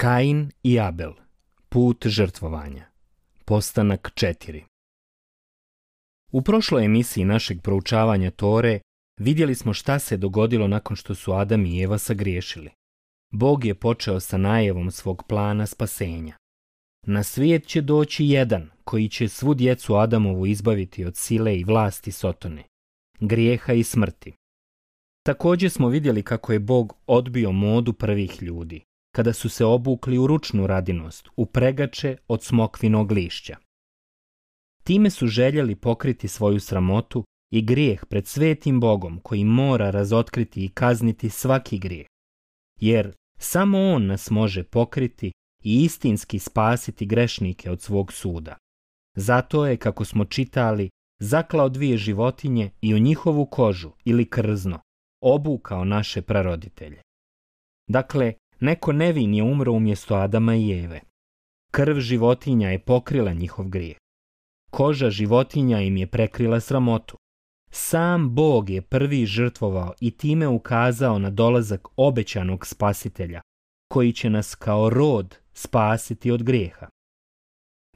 Kain i Abel. Put žrtvovanja. Postanak 4. U prošloj emisiji našeg proučavanja Tore vidjeli smo šta se dogodilo nakon što su Adam i Eva sagriješili. Bog je počeo sa najevom svog plana spasenja. Na svijet će doći jedan koji će svu djecu Adamovu izbaviti od sile i vlasti Sotone, grijeha i smrti. Također smo vidjeli kako je Bog odbio modu prvih ljudi kada su se obukli u ručnu radinost, u pregače od smokvinog lišća. Time su željeli pokriti svoju sramotu i grijeh pred svetim Bogom koji mora razotkriti i kazniti svaki grijeh. Jer samo On nas može pokriti i istinski spasiti grešnike od svog suda. Zato je, kako smo čitali, zaklao dvije životinje i u njihovu kožu ili krzno, obukao naše praroditelje. Dakle, Neko nevin je umro umjesto Adama i Eve. Krv životinja je pokrila njihov grijeh. Koža životinja im je prekrila sramotu. Sam Bog je prvi žrtvovao i time ukazao na dolazak obećanog spasitelja, koji će nas kao rod spasiti od grijeha.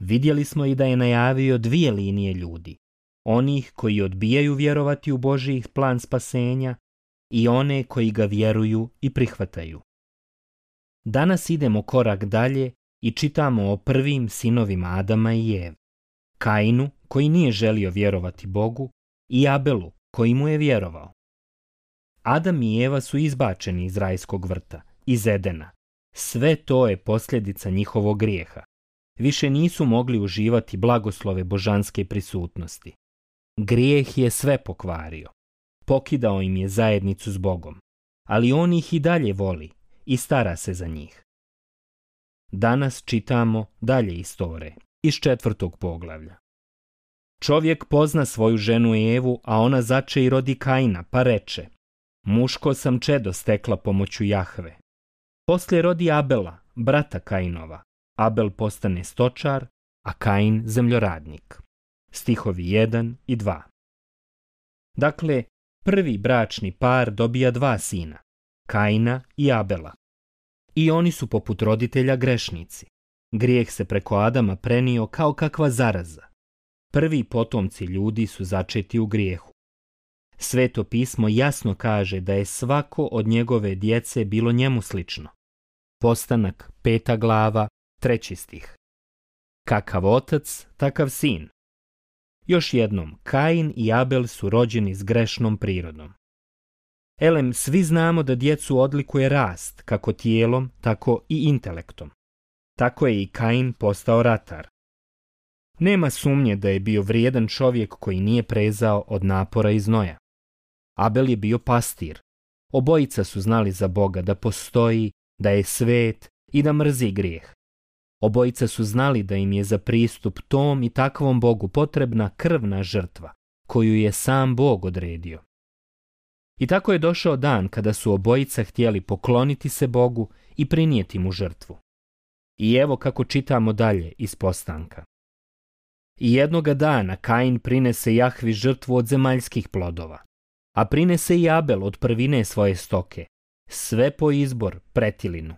Vidjeli smo i da je najavio dvije linije ljudi, onih koji odbijaju vjerovati u Božji plan spasenja i one koji ga vjeruju i prihvataju. Danas idemo korak dalje i čitamo o prvim sinovima Adama i Jeve. Kainu, koji nije želio vjerovati Bogu, i Abelu, koji mu je vjerovao. Adam i Eva su izbačeni iz rajskog vrta, iz Edena. Sve to je posljedica njihovog grijeha. Više nisu mogli uživati blagoslove božanske prisutnosti. Grijeh je sve pokvario. Pokidao im je zajednicu s Bogom. Ali on ih i dalje voli i stara se za njih. Danas čitamo dalje istore, iz četvrtog poglavlja. Čovjek pozna svoju ženu Evu, a ona zače i rodi Kaina, pa reče Muško sam čedo stekla pomoću Jahve. Poslije rodi Abela, brata Kainova. Abel postane stočar, a Kain zemljoradnik. Stihovi 1 i 2 Dakle, prvi bračni par dobija dva sina. Kaina i Abela. I oni su poput roditelja grešnici. Grijeh se preko Adama prenio kao kakva zaraza. Prvi potomci ljudi su začeti u grijehu. Sveto pismo jasno kaže da je svako od njegove djece bilo njemu slično. Postanak, peta glava, treći stih. Kakav otac, takav sin. Još jednom, Kain i Abel su rođeni s grešnom prirodom. Elem, svi znamo da djecu odlikuje rast, kako tijelom, tako i intelektom. Tako je i Kain postao ratar. Nema sumnje da je bio vrijedan čovjek koji nije prezao od napora i znoja. Abel je bio pastir. Obojica su znali za Boga da postoji, da je svet i da mrzi grijeh. Obojica su znali da im je za pristup tom i takvom Bogu potrebna krvna žrtva, koju je sam Bog odredio. I tako je došao dan kada su obojica htjeli pokloniti se Bogu i prinijeti mu žrtvu. I evo kako čitamo dalje iz postanka. I jednoga dana Kain prinese Jahvi žrtvu od zemaljskih plodova, a prinese i Abel od prvine svoje stoke, sve po izbor pretilinu.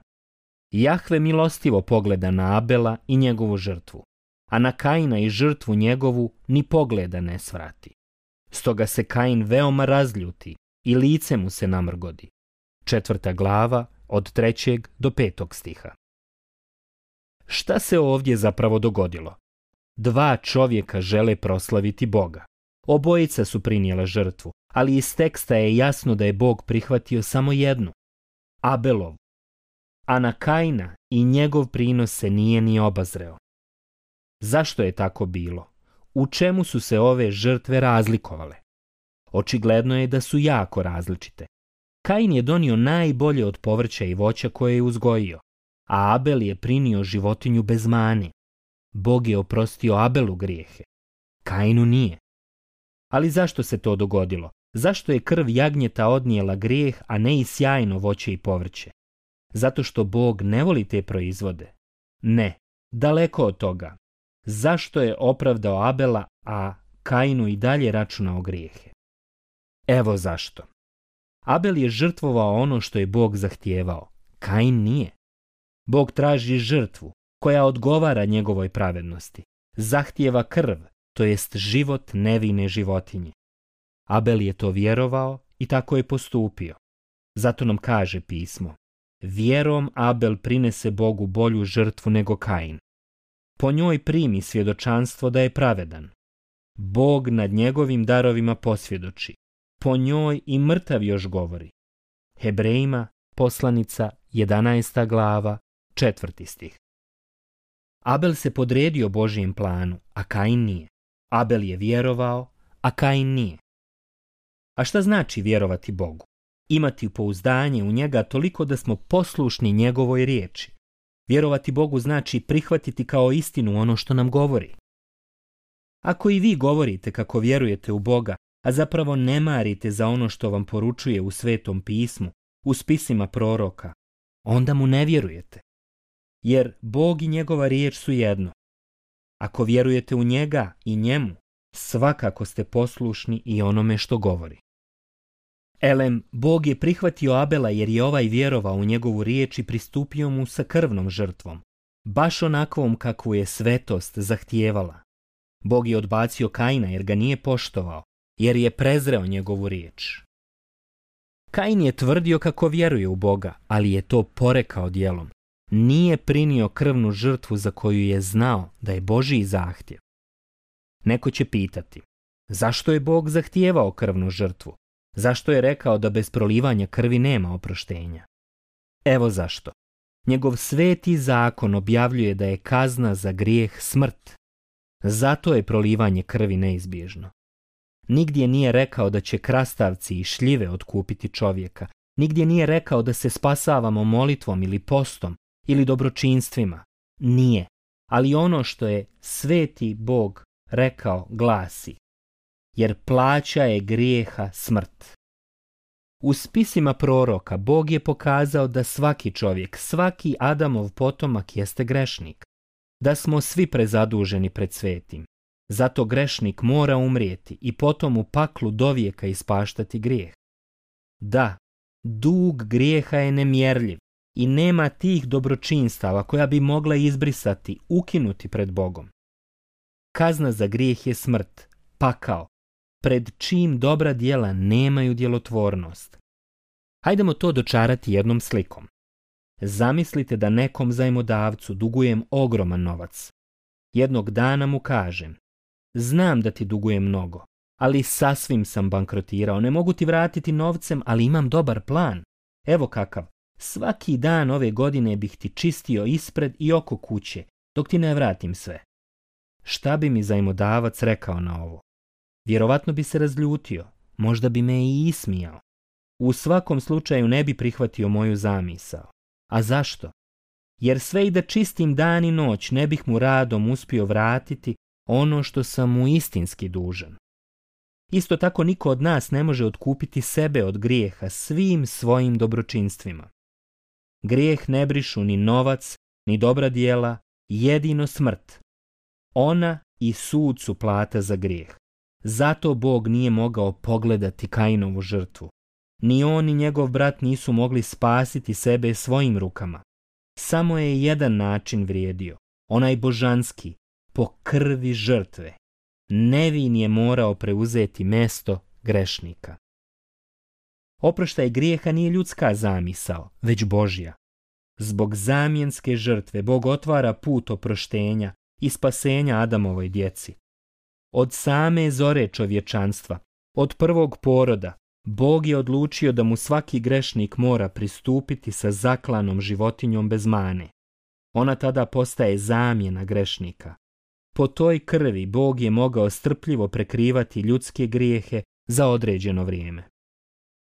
Jahve milostivo pogleda na Abela i njegovu žrtvu, a na Kaina i žrtvu njegovu ni pogleda ne svrati. Stoga se Kain veoma razljuti i lice mu se namrgodi. Četvrta glava od trećeg do petog stiha. Šta se ovdje zapravo dogodilo? Dva čovjeka žele proslaviti Boga. Obojica su prinijela žrtvu, ali iz teksta je jasno da je Bog prihvatio samo jednu, Abelov. A na Kajna i njegov prinos se nije ni obazreo. Zašto je tako bilo? U čemu su se ove žrtve razlikovale? Očigledno je da su jako različite. Kain je donio najbolje od povrća i voća koje je uzgojio, a Abel je prinio životinju bez mane. Bog je oprostio Abelu grijehe. Kainu nije. Ali zašto se to dogodilo? Zašto je krv jagnjeta odnijela grijeh, a ne i sjajno voće i povrće? Zato što Bog ne voli te proizvode? Ne, daleko od toga. Zašto je opravdao Abela, a Kainu i dalje računao grijehe? Evo zašto. Abel je žrtvovao ono što je Bog zahtijevao. Kain nije. Bog traži žrtvu koja odgovara njegovoj pravednosti. Zahtijeva krv, to jest život nevine životinje. Abel je to vjerovao i tako je postupio. Zato nam kaže pismo. Vjerom Abel prinese Bogu bolju žrtvu nego Kain. Po njoj primi svjedočanstvo da je pravedan. Bog nad njegovim darovima posvjedoči po njoj i mrtav još govori. Hebrejima, poslanica, 11. glava, četvrti stih. Abel se podredio Božijem planu, a Kain nije. Abel je vjerovao, a Kain nije. A šta znači vjerovati Bogu? Imati pouzdanje u njega toliko da smo poslušni njegovoj riječi. Vjerovati Bogu znači prihvatiti kao istinu ono što nam govori. Ako i vi govorite kako vjerujete u Boga, a zapravo ne marite za ono što vam poručuje u svetom pismu, u spisima proroka, onda mu ne vjerujete. Jer Bog i njegova riječ su jedno. Ako vjerujete u njega i njemu, svakako ste poslušni i onome što govori. Elem, Bog je prihvatio Abela jer je ovaj vjerovao u njegovu riječ i pristupio mu sa krvnom žrtvom, baš onakvom kakvu je svetost zahtijevala. Bog je odbacio Kaina jer ga nije poštovao, jer je prezreo njegovu riječ. Kain je tvrdio kako vjeruje u Boga, ali je to porekao dijelom. Nije prinio krvnu žrtvu za koju je znao da je Božiji zahtjev. Neko će pitati, zašto je Bog zahtijevao krvnu žrtvu? Zašto je rekao da bez prolivanja krvi nema oproštenja? Evo zašto. Njegov sveti zakon objavljuje da je kazna za grijeh smrt. Zato je prolivanje krvi neizbježno. Nigdje nije rekao da će krastavci i šljive otkupiti čovjeka. Nigdje nije rekao da se spasavamo molitvom ili postom ili dobročinstvima. Nije. Ali ono što je sveti Bog rekao glasi. Jer plaća je grijeha smrt. U spisima proroka Bog je pokazao da svaki čovjek, svaki Adamov potomak jeste grešnik. Da smo svi prezaduženi pred svetim. Zato grešnik mora umrijeti i potom u paklu dovijeka ispaštati grijeh. Da, dug grijeha je nemjerljiv i nema tih dobročinstava koja bi mogla izbrisati, ukinuti pred Bogom. Kazna za grijeh je smrt, pakao, pred čim dobra dijela nemaju djelotvornost. Hajdemo to dočarati jednom slikom. Zamislite da nekom zajmodavcu dugujem ogroman novac. Jednog dana mu kažem, Znam da ti dugujem mnogo, ali sasvim sam bankrotirao. Ne mogu ti vratiti novcem, ali imam dobar plan. Evo kakav. Svaki dan ove godine bih ti čistio ispred i oko kuće, dok ti ne vratim sve. Šta bi mi zajmodavac rekao na ovo? Vjerovatno bi se razljutio, možda bi me i ismijao. U svakom slučaju ne bi prihvatio moju zamisao. A zašto? Jer sve i da čistim dan i noć ne bih mu radom uspio vratiti ono što sam mu istinski dužan. Isto tako niko od nas ne može otkupiti sebe od grijeha svim svojim dobročinstvima. Grijeh ne brišu ni novac, ni dobra dijela, jedino smrt. Ona i sud su plata za grijeh. Zato Bog nije mogao pogledati Kainovu žrtvu. Ni on ni njegov brat nisu mogli spasiti sebe svojim rukama. Samo je jedan način vrijedio, onaj božanski, po krvi žrtve. Nevin je morao preuzeti mesto grešnika. Oproštaj grijeha nije ljudska zamisao, već Božja. Zbog zamjenske žrtve Bog otvara put oproštenja i spasenja Adamovoj djeci. Od same zore čovječanstva, od prvog poroda, Bog je odlučio da mu svaki grešnik mora pristupiti sa zaklanom životinjom bez mane. Ona tada postaje zamjena grešnika. Po toj krvi Bog je mogao strpljivo prekrivati ljudske grijehe za određeno vrijeme.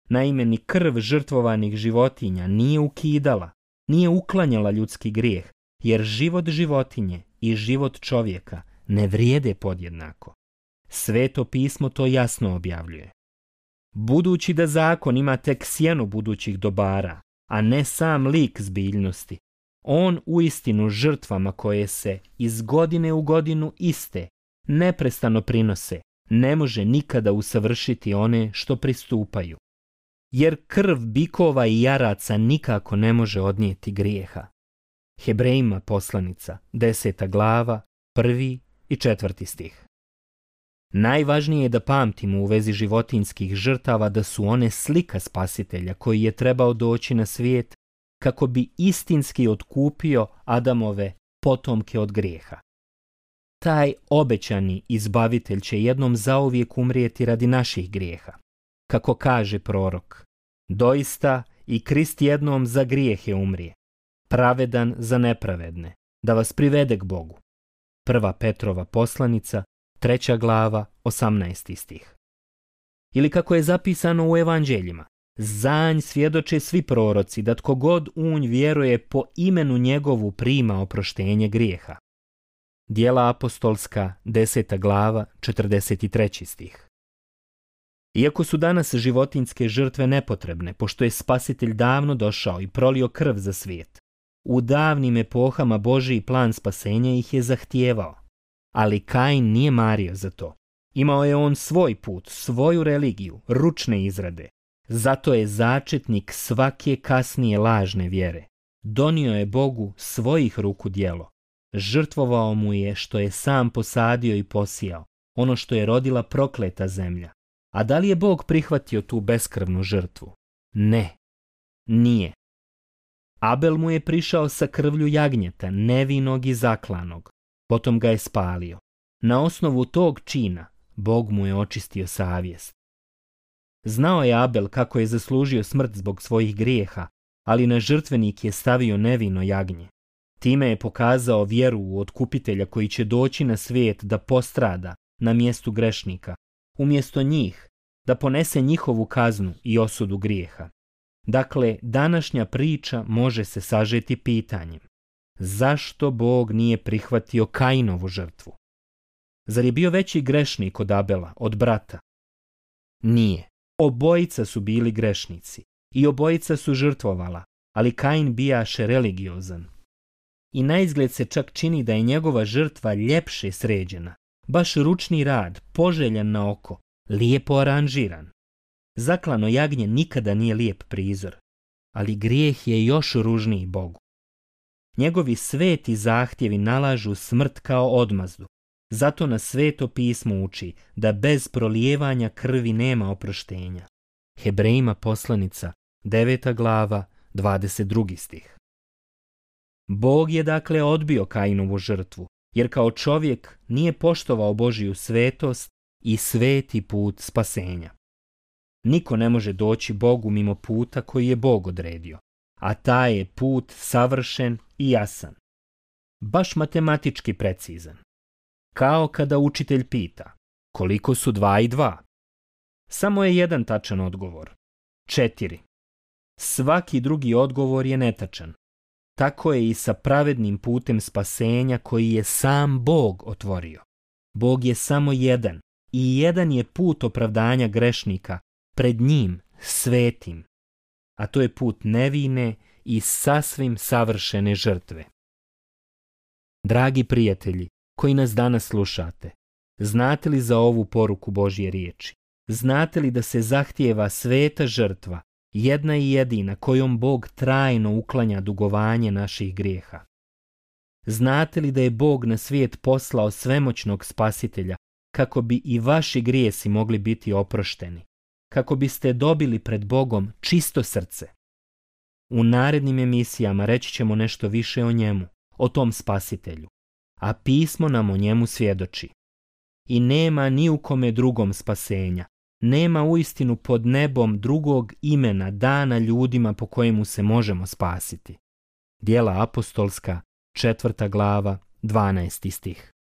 Naime, ni krv žrtvovanih životinja nije ukidala, nije uklanjala ljudski grijeh, jer život životinje i život čovjeka ne vrijede podjednako. Sveto pismo to jasno objavljuje. Budući da zakon ima tek sjenu budućih dobara, a ne sam lik zbiljnosti, on u istinu žrtvama koje se iz godine u godinu iste neprestano prinose, ne može nikada usavršiti one što pristupaju. Jer krv bikova i jaraca nikako ne može odnijeti grijeha. Hebrejima poslanica, deseta glava, prvi i četvrti stih. Najvažnije je da pamtimo u vezi životinskih žrtava da su one slika spasitelja koji je trebao doći na svijet kako bi istinski otkupio Adamove potomke od grijeha. Taj obećani izbavitelj će jednom zauvijek umrijeti radi naših grijeha. Kako kaže prorok, doista i Krist jednom za grijehe umrije, pravedan za nepravedne, da vas privede k Bogu. Prva Petrova poslanica, treća glava, 18. stih. Ili kako je zapisano u evanđeljima, Zanj svjedoče svi proroci da tko god unj vjeruje po imenu njegovu prima oproštenje grijeha. Dijela apostolska, deseta glava, 43. stih. Iako su danas životinske žrtve nepotrebne, pošto je spasitelj davno došao i prolio krv za svijet, u davnim epohama Božiji plan spasenja ih je zahtijevao. Ali Kain nije mario za to. Imao je on svoj put, svoju religiju, ručne izrade, zato je začetnik svake kasnije lažne vjere. Donio je Bogu svojih ruku djelo. Žrtvovao mu je što je sam posadio i posijao, ono što je rodila prokleta zemlja. A da li je Bog prihvatio tu beskrvnu žrtvu? Ne, nije. Abel mu je prišao sa krvlju jagnjeta, nevinog i zaklanog. Potom ga je spalio. Na osnovu tog čina Bog mu je očistio savjest. Znao je Abel kako je zaslužio smrt zbog svojih grijeha, ali na žrtvenik je stavio nevino jagnje. Time je pokazao vjeru u otkupitelja koji će doći na svijet da postrada na mjestu grešnika, umjesto njih da ponese njihovu kaznu i osudu grijeha. Dakle, današnja priča može se sažeti pitanjem. Zašto Bog nije prihvatio Kainovu žrtvu? Zar je bio veći grešnik od Abela, od brata? Nije. Obojica su bili grešnici i obojica su žrtvovala, ali Kain bijaše religiozan. I naizgled se čak čini da je njegova žrtva ljepše sređena, baš ručni rad, poželjan na oko, lijepo aranžiran. Zaklano jagnje nikada nije lijep prizor, ali grijeh je još ružniji Bogu. Njegovi sveti zahtjevi nalažu smrt kao odmazdu, zato nas sveto pismo uči da bez prolijevanja krvi nema oproštenja. Hebrejima poslanica, 9. glava, 22. stih. Bog je dakle odbio Kainovu žrtvu, jer kao čovjek nije poštovao Božiju svetost i sveti put spasenja. Niko ne može doći Bogu mimo puta koji je Bog odredio, a taj je put savršen i jasan. Baš matematički precizan. Kao kada učitelj pita, koliko su dva i dva? Samo je jedan tačan odgovor. Četiri. Svaki drugi odgovor je netačan. Tako je i sa pravednim putem spasenja koji je sam Bog otvorio. Bog je samo jedan i jedan je put opravdanja grešnika pred njim, svetim. A to je put nevine i sasvim savršene žrtve. Dragi prijatelji, koji nas danas slušate, znate li za ovu poruku Božje riječi? Znate li da se zahtijeva sveta žrtva, jedna i jedina kojom Bog trajno uklanja dugovanje naših grijeha? Znate li da je Bog na svijet poslao svemoćnog spasitelja kako bi i vaši grijesi mogli biti oprošteni, kako biste dobili pred Bogom čisto srce? U narednim emisijama reći ćemo nešto više o njemu, o tom spasitelju, a pismo nam o njemu svjedoči. I nema ni u kome drugom spasenja, nema uistinu pod nebom drugog imena dana ljudima po kojemu se možemo spasiti. Dijela apostolska, četvrta glava, 12. stih.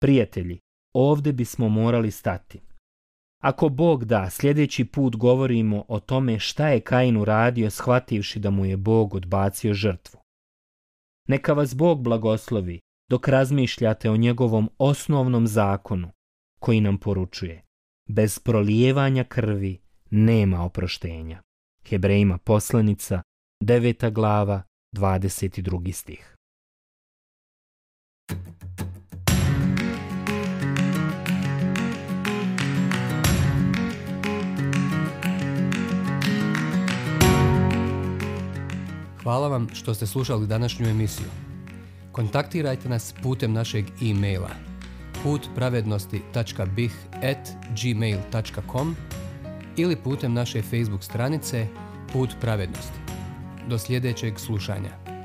Prijatelji, ovdje bismo morali stati. Ako Bog da, sljedeći put govorimo o tome šta je Kain uradio shvativši da mu je Bog odbacio žrtvu. Neka vas Bog blagoslovi dok razmišljate o njegovom osnovnom zakonu koji nam poručuje bez prolijevanja krvi nema oproštenja. Hebrejima poslanica, 9. glava, 22. stih. Hvala vam što ste slušali današnju emisiju kontaktirajte nas putem našeg e-maila putpravednosti.bih.gmail.com ili putem naše Facebook stranice Put pravednosti. Do sljedećeg slušanja.